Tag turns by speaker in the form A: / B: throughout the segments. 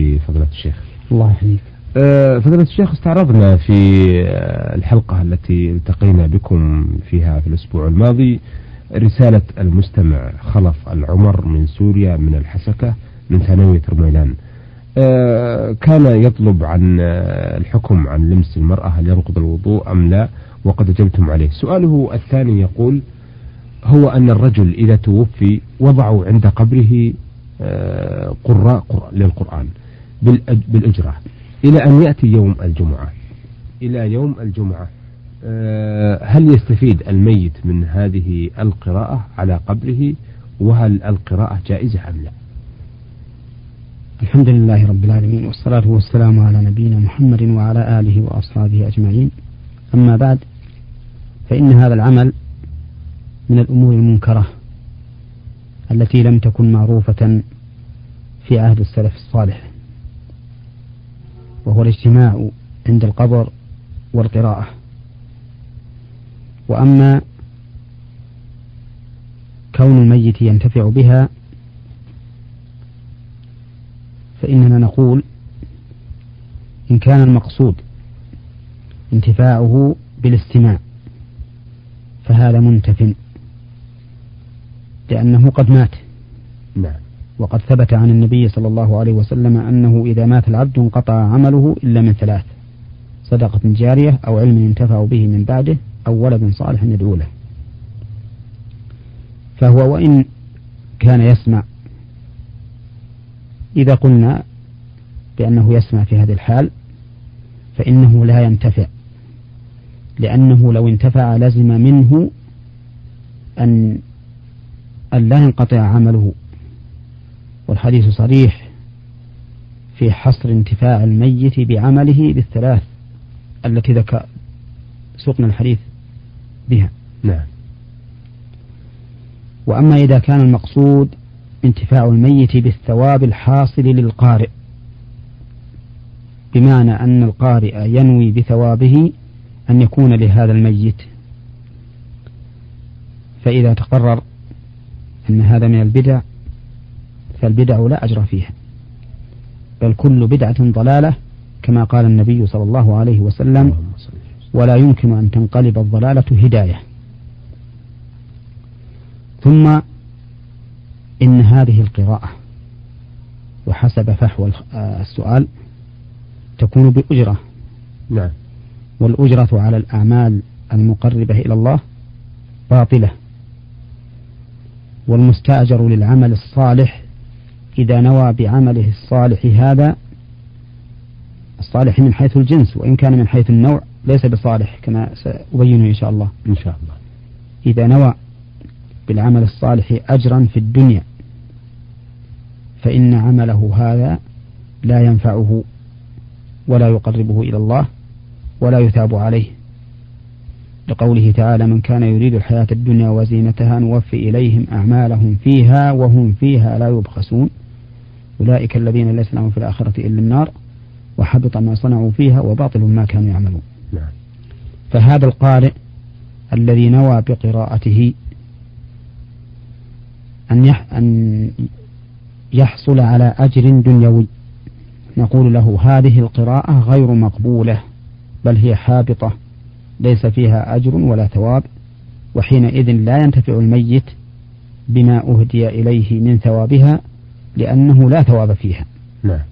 A: بفضيلة الشيخ.
B: الله يحييك.
A: أه، فضيلة الشيخ استعرضنا في أه، الحلقة التي التقينا بكم فيها في الأسبوع الماضي رسالة المستمع خلف العمر من سوريا من الحسكة من ثانوية رميلان. أه، كان يطلب عن الحكم عن لمس المرأة هل ينقض الوضوء أم لا وقد أجبتم عليه. سؤاله الثاني يقول هو أن الرجل إذا توفي وضعوا عند قبره قراء للقرآن. بالأجرة. إلى أن يأتي يوم الجمعة. إلى يوم الجمعة. آه، هل يستفيد الميت من هذه القراءة على قبره؟ وهل القراءة جائزة أم لا؟
B: الحمد لله رب العالمين والصلاة والسلام على نبينا محمد وعلى آله وأصحابه أجمعين. أما بعد فإن هذا العمل من الأمور المنكرة التي لم تكن معروفة في عهد السلف الصالح. وهو الاجتماع عند القبر والقراءة. وأما كون الميت ينتفع بها فإننا نقول إن كان المقصود انتفاعه بالاستماع فهذا منتف لأنه قد مات.
A: نعم.
B: وقد ثبت عن النبي صلى الله عليه وسلم أنه إذا مات العبد انقطع عمله إلا من ثلاث صدقة جارية أو علم ينتفع به من بعده أو ولد صالح يدعو له. فهو وإن كان يسمع إذا قلنا بأنه يسمع في هذه الحال فإنه لا ينتفع لأنه لو انتفع لزم منه أن أن لا ينقطع عمله. والحديث صريح في حصر انتفاع الميت بعمله بالثلاث التي ذكر سقنا الحديث بها.
A: نعم.
B: وأما إذا كان المقصود انتفاع الميت بالثواب الحاصل للقارئ بمعنى أن القارئ ينوي بثوابه أن يكون لهذا الميت. فإذا تقرر أن هذا من البدع فالبدع لا أجر فيها. بل كل بدعة ضلالة كما قال النبي صلى الله عليه وسلم ولا يمكن أن تنقلب الضلالة هداية. ثم إن هذه القراءة وحسب فحوى آه، السؤال تكون بأجرة.
A: نعم.
B: والأجرة على الأعمال المقربة إلى الله باطلة. والمستأجر للعمل الصالح إذا نوى بعمله الصالح هذا الصالح من حيث الجنس وإن كان من حيث النوع ليس بصالح كما سأبينه إن شاء الله.
A: إن شاء الله.
B: إذا نوى بالعمل الصالح أجرا في الدنيا فإن عمله هذا لا ينفعه ولا يقربه إلى الله ولا يثاب عليه. لقوله تعالى من كان يريد الحياة الدنيا وزينتها نوفي إليهم أعمالهم فيها وهم فيها لا يبخسون أولئك الذين ليس لهم في الآخرة إلا النار وحبط ما صنعوا فيها وباطل ما كانوا يعملون
A: نعم.
B: فهذا القارئ الذي نوى بقراءته أن أن يحصل على أجر دنيوي نقول له هذه القراءة غير مقبولة بل هي حابطة ليس فيها أجر ولا ثواب وحينئذ لا ينتفع الميت بما أهدي إليه من ثوابها لأنه لا ثواب فيها.
A: نعم.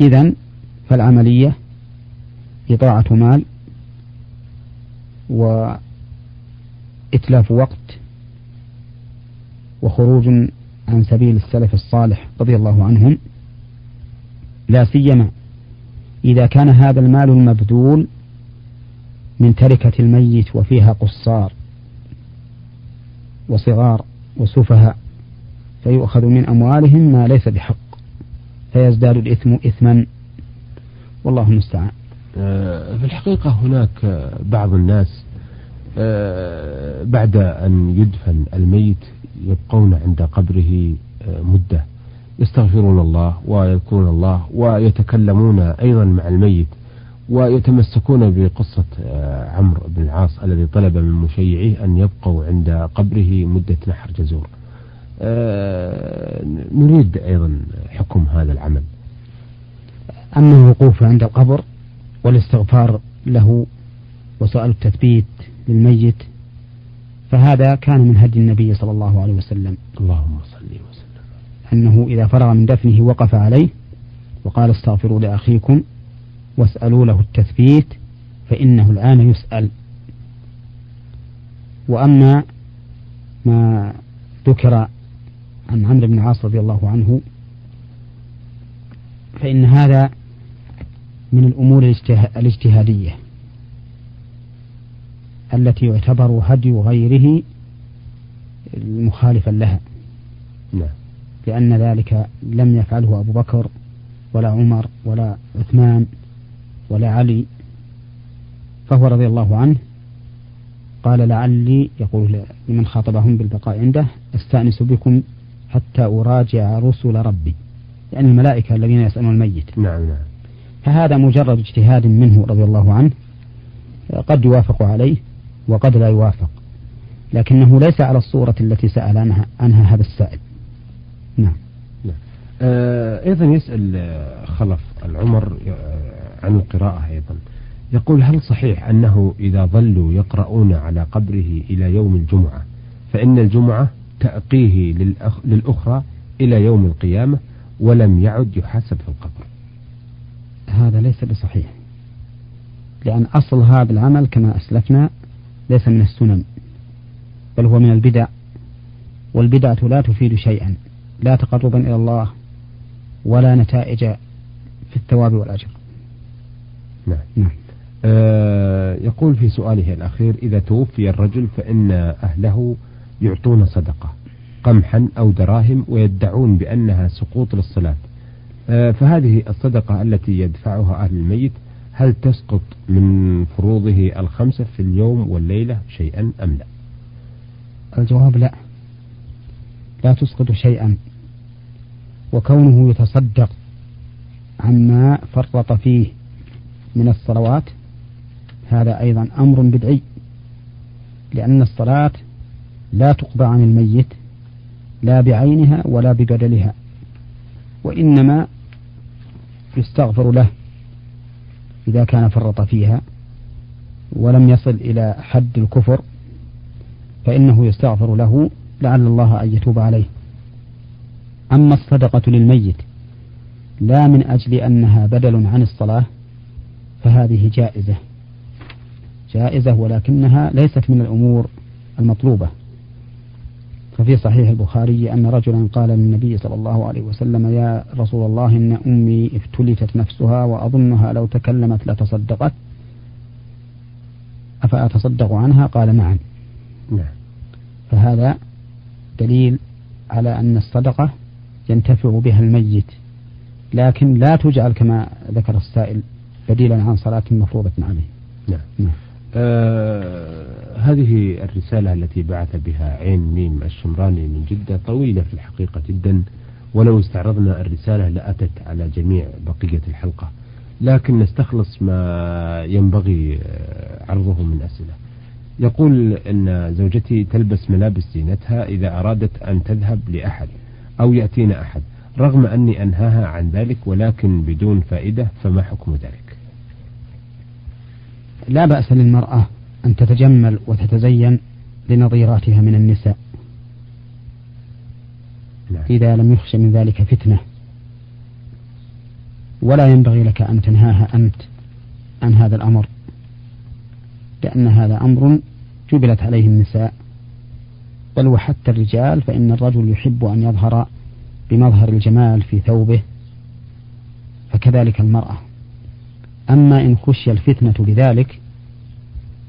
B: إذا فالعملية إضاعة مال وإتلاف وقت وخروج عن سبيل السلف الصالح رضي الله عنهم. لا سيما إذا كان هذا المال المبذول من تركة الميت وفيها قصار وصغار وسفهاء فيؤخذ من أموالهم ما ليس بحق فيزداد الإثم إثما. والله المستعان.
A: آه، في الحقيقة هناك بعض الناس آه، بعد أن يدفن الميت يبقون عند قبره آه، مدة. يستغفرون الله ويذكرون الله ويتكلمون أيضا مع الميت ويتمسكون بقصة عمرو بن العاص الذي طلب من مشيعيه أن يبقوا عند قبره مدة نحر جزور. نريد أيضا حكم هذا العمل.
B: أما الوقوف عند القبر والاستغفار له وسؤال التثبيت للميت فهذا كان من هدي النبي صلى الله عليه وسلم.
A: اللهم صل وسلم.
B: أنه إذا فرغ من دفنه وقف عليه وقال استغفروا لأخيكم واسألوا له التثبيت فإنه الآن يسأل. وأما ما ذكر عن عمرو بن العاص رضي الله عنه فإن هذا من الأمور الاجتهادية التي يعتبر هدي غيره مخالفا لها.
A: نعم.
B: لأن ذلك لم يفعله أبو بكر ولا عمر ولا عثمان ولا علي فهو رضي الله عنه قال لعلي يقول لمن خاطبهم بالبقاء عنده أستأنس بكم حتى أراجع رسل ربي يعني الملائكة الذين يسألون الميت.
A: نعم نعم.
B: فهذا مجرد اجتهاد منه رضي الله عنه قد يوافق عليه وقد لا يوافق لكنه ليس على الصورة التي سأل عنها, عنها هذا السائل. نعم,
A: نعم. آه أيضا يسأل آه، خلف العمر آه، عن القراءة أيضا. يقول هل صحيح أنه إذا ظلوا يقرؤون على قبره إلى يوم الجمعة فإن الجمعة تأقيه للأخ للأخرى إلى يوم القيامة ولم يعد يحاسب في القبر.
B: هذا ليس بصحيح لأن أصل هذا العمل كما أسلفنا ليس من السنن بل هو من البدع والبدعة لا تفيد شيئا لا تقربا إلى الله ولا نتائج في الثواب والأجر.
A: نعم, نعم. آه يقول في سؤاله الأخير إذا توفي الرجل فإن أهله يعطون صدقة قمحا أو دراهم ويدعون بأنها سقوط للصلاة. آه فهذه الصدقة التي يدفعها أهل الميت هل تسقط من فروضه الخمسة في اليوم والليلة شيئا أم لا؟
B: الجواب لا. لا تسقط شيئا. وكونه يتصدق عما فرط فيه من الصلوات هذا أيضا أمر بدعي لأن الصلاة لا تقضى عن الميت لا بعينها ولا ببدلها وإنما يستغفر له إذا كان فرط فيها ولم يصل إلى حد الكفر فإنه يستغفر له لعل الله أن يتوب عليه. أما الصدقة للميت لا من أجل أنها بدل عن الصلاة فهذه جائزة جائزة ولكنها ليست من الأمور المطلوبة. ففي صحيح البخاري أن رجلا قال للنبي صلى الله عليه وسلم يا رسول الله إن أمي افتلتت نفسها وأظنها لو تكلمت لتصدقت. أفأتصدق عنها؟ قال نعم.
A: نعم.
B: فهذا دليل على أن الصدقة ينتفع بها الميت لكن لا تجعل كما ذكر السائل بديلا عن صلاة مفروضة عليه.
A: نعم, نعم. آه هذه الرسالة التي بعث بها عين ميم الشمراني من جدة طويلة في الحقيقة جدا. ولو استعرضنا الرسالة لأتت على جميع بقية الحلقة. لكن نستخلص ما ينبغي آه، عرضه من أسئلة. يقول أن زوجتي تلبس ملابس زينتها إذا أرادت أن تذهب لأحد أو يأتينا أحد رغم أني أنهاها عن ذلك ولكن بدون فائدة فما حكم ذلك؟
B: لا بأس للمرأة أن تتجمل وتتزين لنظيراتها من النساء. إذا لم يخش من ذلك فتنة. ولا ينبغي لك أن تنهاها أنت عن هذا الأمر لأن هذا أمر جبلت عليه النساء. بل وحتى الرجال فإن الرجل يحب أن يظهر بمظهر الجمال في ثوبه فكذلك المرأة. أما إن خشي الفتنة بذلك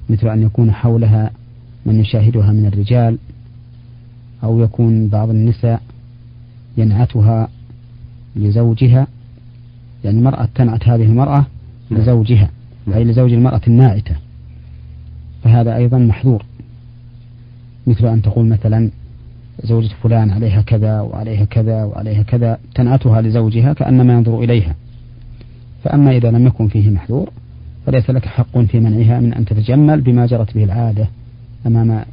B: مثل أن يكون حولها من يشاهدها من الرجال أو يكون بعض النساء ينعتها لزوجها يعني المرأة تنعت هذه المرأة نعم. لزوجها نعم. أي لزوج المرأة الناعتة فهذا أيضا محظور مثل أن تقول مثلا زوجة فلان عليها كذا وعليها كذا وعليها كذا تنعتها لزوجها كأنما ينظر إليها فأما إذا لم يكن فيه محذور فليس لك حق في منعها من أن تتجمل بما جرت به العادة أمام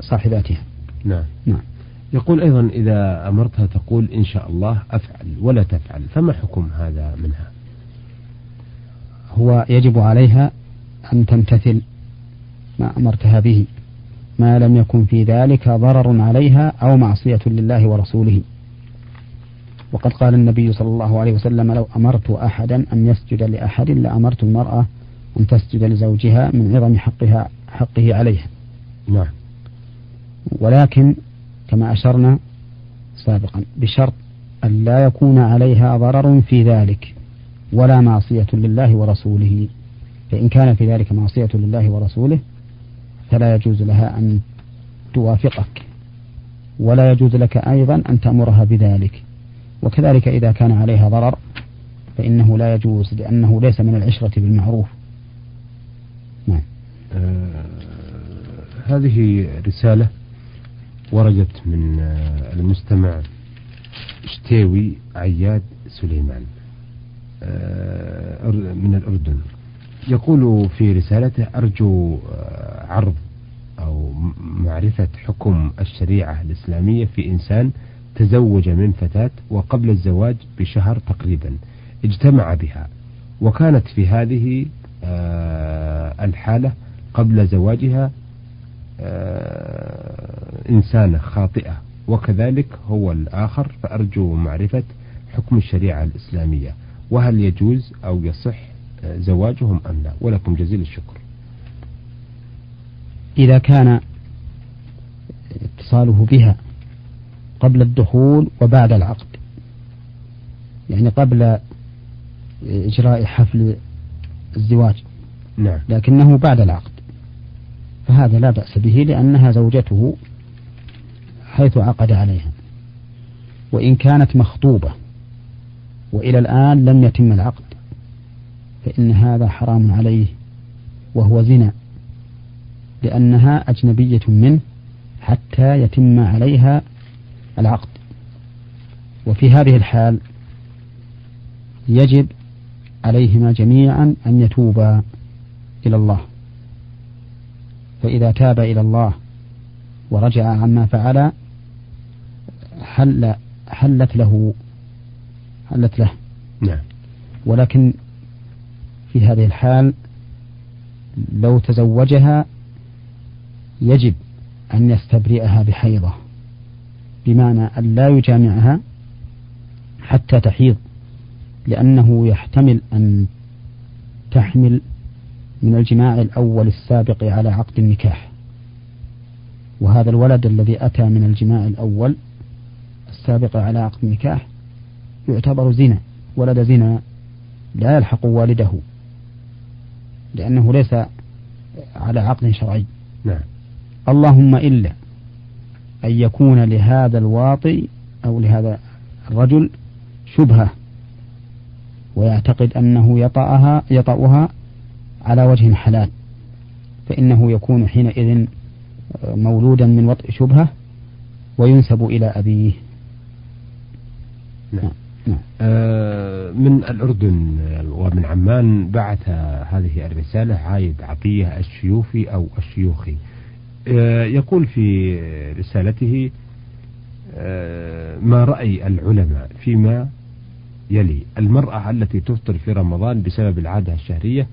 B: صاحباتها.
A: نعم.
B: نعم.
A: يقول أيضا إذا أمرتها تقول إن شاء الله أفعل ولا تفعل فما حكم هذا منها؟
B: هو يجب عليها أن تمتثل ما أمرتها به. ما لم يكن في ذلك ضرر عليها أو معصية لله ورسوله. وقد قال النبي صلى الله عليه وسلم لو أمرت أحدا أن يسجد لأحد لأمرت المرأة أن تسجد لزوجها من عظم حقها حقه عليها
A: نعم.
B: ولكن كما أشرنا سابقا بشرط أن لا يكون عليها ضرر في ذلك ولا معصية لله ورسوله. فإن كان في ذلك معصية لله ورسوله فلا يجوز لها أن توافقك. ولا يجوز لك أيضا أن تأمرها بذلك. وكذلك إذا كان عليها ضرر فإنه لا يجوز لأنه ليس من العشرة بالمعروف.
A: نعم. آه هذه رسالة وردت من آه المستمع شتيوي عياد سليمان آه من الأردن. يقول في رسالته أرجو آه، عرض أو معرفة حكم الشريعة الإسلامية في إنسان تزوج من فتاة وقبل الزواج بشهر تقريبا اجتمع بها. وكانت في هذه آه، الحالة قبل زواجها آه، إنسانة خاطئة. وكذلك هو الآخر فأرجو معرفة حكم الشريعة الإسلامية. وهل يجوز أو يصح آه، زواجهم أم لا؟ ولكم جزيل الشكر.
B: إذا كان اتصاله بها. قبل الدخول وبعد العقد. يعني قبل إجراء حفل الزواج.
A: نعم.
B: لكنه بعد العقد. فهذا لا بأس به لأنها زوجته حيث عقد عليها. وإن كانت مخطوبة وإلى الآن لم يتم العقد فإن هذا حرام عليه وهو زنا لأنها أجنبية منه حتى يتم عليها العقد. وفي هذه الحال يجب عليهما جميعا أن يتوبا إلى الله. فإذا تاب إلى الله ورجع عما فعل حل حلت له حلت له.
A: نعم.
B: ولكن في هذه الحال لو تزوجها يجب أن يستبرئها بحيضة. بمعنى أن لا يجامعها حتى تحيض لأنه يحتمل أن تحمل من الجماع الأول السابق على عقد النكاح. وهذا الولد الذي أتى من الجماع الأول السابق على عقد النكاح يعتبر زنا ولد زنا لا يلحق والده لأنه ليس على عقد شرعي.
A: نعم.
B: اللهم إلا أن يكون لهذا الواطي أو لهذا الرجل شبهة ويعتقد أنه يطأها يطأها على وجه حلال فإنه يكون حينئذ مولودا من وطئ شبهة وينسب إلى أبيه
A: نعم. نعم. آه من الأردن ومن عمان بعث هذه الرسالة عايد عطية الشيوفي أو الشيوخي آه يقول في رسالته آه ما رأي العلماء فيما يلي؟ المرأة التي تفطر في رمضان بسبب العادة الشهرية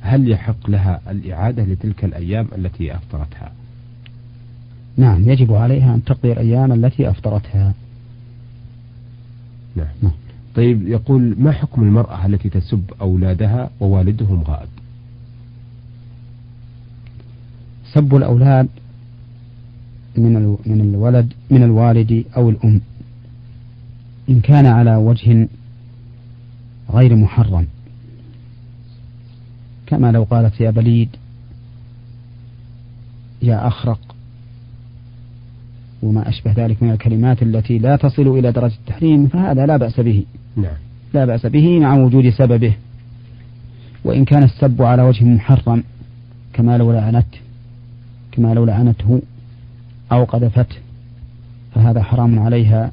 A: هل يحق لها الإعادة لتلك الأيام التي أفطرتها؟
B: نعم يجب عليها أن تقضي الأيام التي أفطرتها.
A: نعم. نعم. طيب يقول ما حكم المرأة التي تسب أولادها ووالدهم غائب؟
B: سب الأولاد من من الولد من الوالد أو الأم. إن كان على وجه غير محرم. كما لو قالت يا بليد يا أخرق وما أشبه ذلك من الكلمات التي لا تصل إلى درجة التحريم فهذا لا بأس به.
A: نعم.
B: لا بأس به مع وجود سببه. وإن كان السب على وجه محرم كما لو لعنت كما لو لعنته أو قذفته فهذا حرام عليها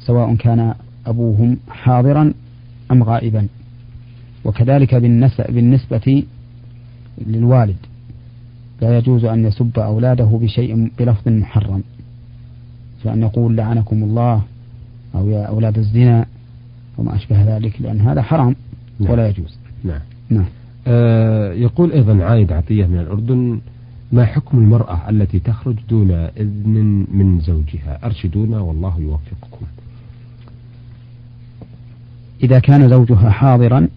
B: سواء كان أبوهم حاضرا أم غائبا. وكذلك بالنسبة للوالد لا يجوز أن يسب أولاده بشيء بلفظ محرم فأن يقول لعنكم الله أو يا أولاد الزنا وما أشبه ذلك لأن هذا حرام نعم. ولا يجوز.
A: نعم.
B: نعم.
A: آه يقول أيضا عايد عطية من الأردن ما حكم المرأة التي تخرج دون إذن من زوجها؟ أرشدونا والله يوفقكم.
B: إذا كان زوجها حاضرا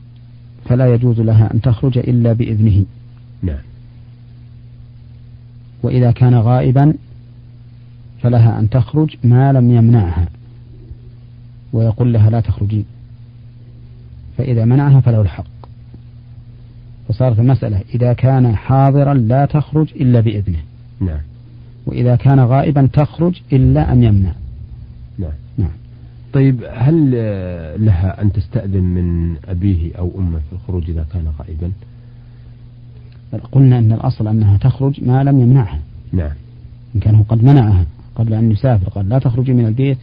B: فلا يجوز لها أن تخرج إلا بإذنه.
A: نعم.
B: وإذا كان غائبا فلها أن تخرج ما لم يمنعها. ويقول لها لا تخرجين فإذا منعها فله الحق. فصارت المسألة إذا كان حاضرا لا تخرج إلا بإذنه.
A: نعم.
B: وإذا كان غائبا تخرج إلا أن يمنع.
A: نعم.
B: نعم.
A: طيب هل لها أن تستأذن من أبيه أو أمه في الخروج إذا كان غائبا؟
B: قلنا أن الأصل أنها تخرج ما لم يمنعها.
A: نعم.
B: إن كان قد منعها قبل أن يسافر قال لا تخرجي من البيت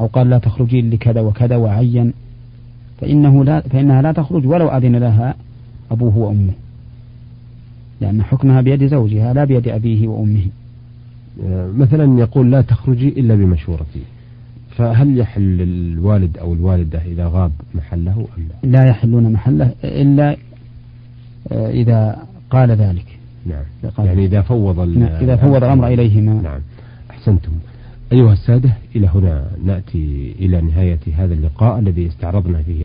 B: أو قال لا تخرجي لكذا وكذا وعين فإنه لا فإنها لا تخرج ولو أذن لها أبوه وأمه. لأن حكمها بيد زوجها لا بيد أبيه وأمه.
A: آه، مثلا يقول لا تخرجي إلا بمشورتي. فهل يحل الوالد أو الوالدة إذا غاب محله أم
B: لا؟ لا يحلون محله إلا آه، إذا قال ذلك.
A: نعم. يعني إذا فوض
B: نعم إذا فوض الأمر إليهما.
A: نعم. أحسنتم. أيها السادة إلى هنا نأتي إلى نهاية هذا اللقاء الذي استعرضنا فيه.